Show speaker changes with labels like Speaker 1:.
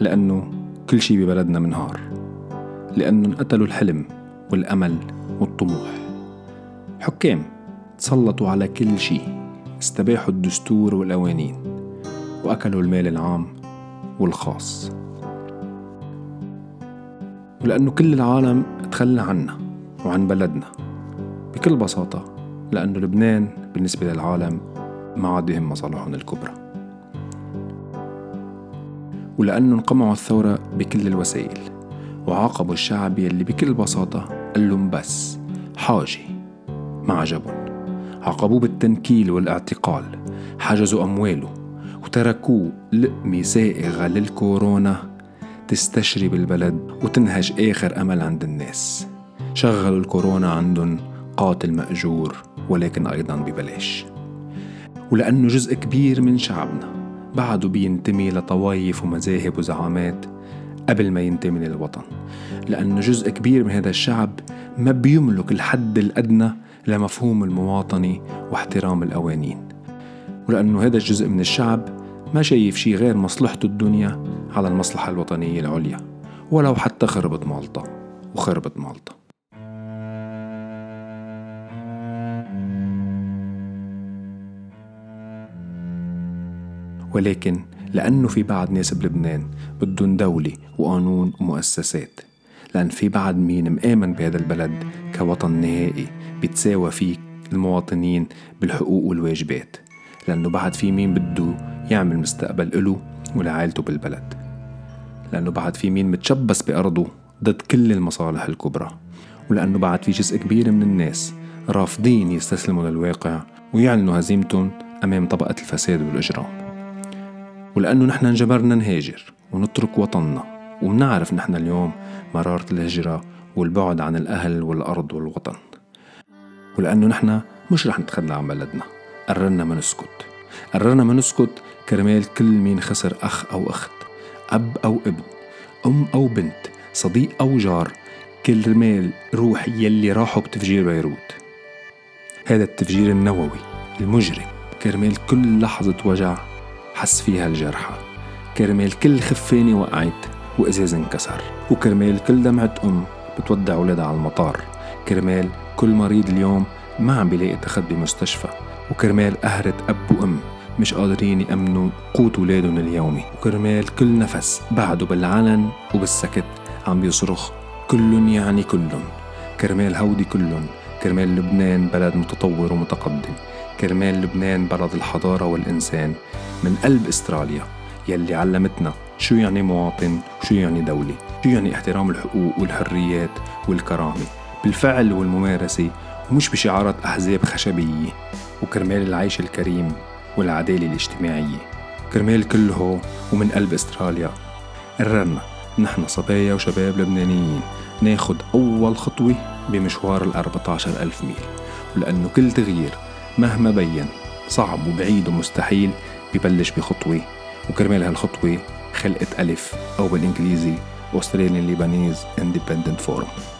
Speaker 1: لأنه كل شي ببلدنا منهار لأنه انقتلوا الحلم والأمل والطموح. حكام تسلطوا على كل شي استباحوا الدستور والقوانين وأكلوا المال العام والخاص. ولأنه كل العالم تخلى عنا وعن بلدنا بكل بساطة لأنه لبنان بالنسبة للعالم ما عاد يهم مصالحهم الكبرى. ولأنه انقمعوا الثورة بكل الوسائل وعاقبوا الشعب يلي بكل بساطة قال لهم بس حاجة ما عجبهم. عاقبوه بالتنكيل والاعتقال حجزوا أمواله وتركوه لقمة سائغة للكورونا تستشري بالبلد وتنهج آخر أمل عند الناس. شغلوا الكورونا عندهم قاتل مأجور ولكن أيضا ببلاش. ولأنه جزء كبير من شعبنا. بعده بينتمي لطوايف ومذاهب وزعامات قبل ما ينتمي للوطن لأنه جزء كبير من هذا الشعب ما بيملك الحد الأدنى لمفهوم المواطنة واحترام القوانين. ولأنه هذا الجزء من الشعب ما شايف شي غير مصلحته الدنيا على المصلحة الوطنية العليا ولو حتى خربت مالطا وخربت مالطا. ولكن لأنه في بعض ناس بلبنان بدهم دولة وقانون ومؤسسات. لأن في بعد مين مآمن بهذا البلد كوطن نهائي بيتساوى فيه المواطنين بالحقوق والواجبات. لأنه بعد في مين بده يعمل مستقبل إله ولعائلته بالبلد. لأنه بعد في مين متشبث بأرضه ضد كل المصالح الكبرى. ولأنه بعد في جزء كبير من الناس رافضين يستسلموا للواقع ويعلنوا هزيمتهم أمام طبقة الفساد والإجرام. ولأنه نحن انجبرنا نهاجر ونترك وطننا. ومنعرف نحن اليوم مرارة الهجرة والبعد عن الأهل والأرض والوطن. ولأنه نحن مش رح نتخلى عن بلدنا. قررنا ما نسكت. قررنا ما نسكت كرمال كل مين خسر أخ أو أخت أب أو ابن أم أو بنت صديق أو جار كرمال روح يلي راحوا بتفجير بيروت. هذا التفجير النووي المجرم. كرمال كل لحظة وجع حس فيها الجرحى كرمال كل خفانة وقعت وإزاز انكسر. وكرمال كل دمعة أم بتودع ولادها على المطار. كرمال كل مريض اليوم ما عم بيلاقي تخد بمستشفى. وكرمال قهرة أب وأم مش قادرين يأمنوا قوت ولادهم اليومي. وكرمال كل نفس بعده بالعلن وبالسكت عم بيصرخ كلن يعني كلن. كرمال هودي كلن. كرمال لبنان بلد متطور ومتقدم. كرمال لبنان بلد الحضارة والإنسان. من قلب استراليا يلي علمتنا شو يعني مواطن وشو يعني دولة شو يعني احترام الحقوق والحريات والكرامة. بالفعل والممارسة ومش بشعارات أحزاب خشبية وكرمال العيش الكريم والعدالة الاجتماعية. كرمال كله ومن قلب استراليا. قررنا نحن صبايا وشباب لبنانيين ناخد أول خطوة بمشوار ال 14 ألف ميل. ولأنه كل تغيير مهما بين. صعب وبعيد ومستحيل ببلش بخطوة. وكرمال هالخطوة خلقت ألف أو بالإنجليزي Australian Lebanese Independent Forum.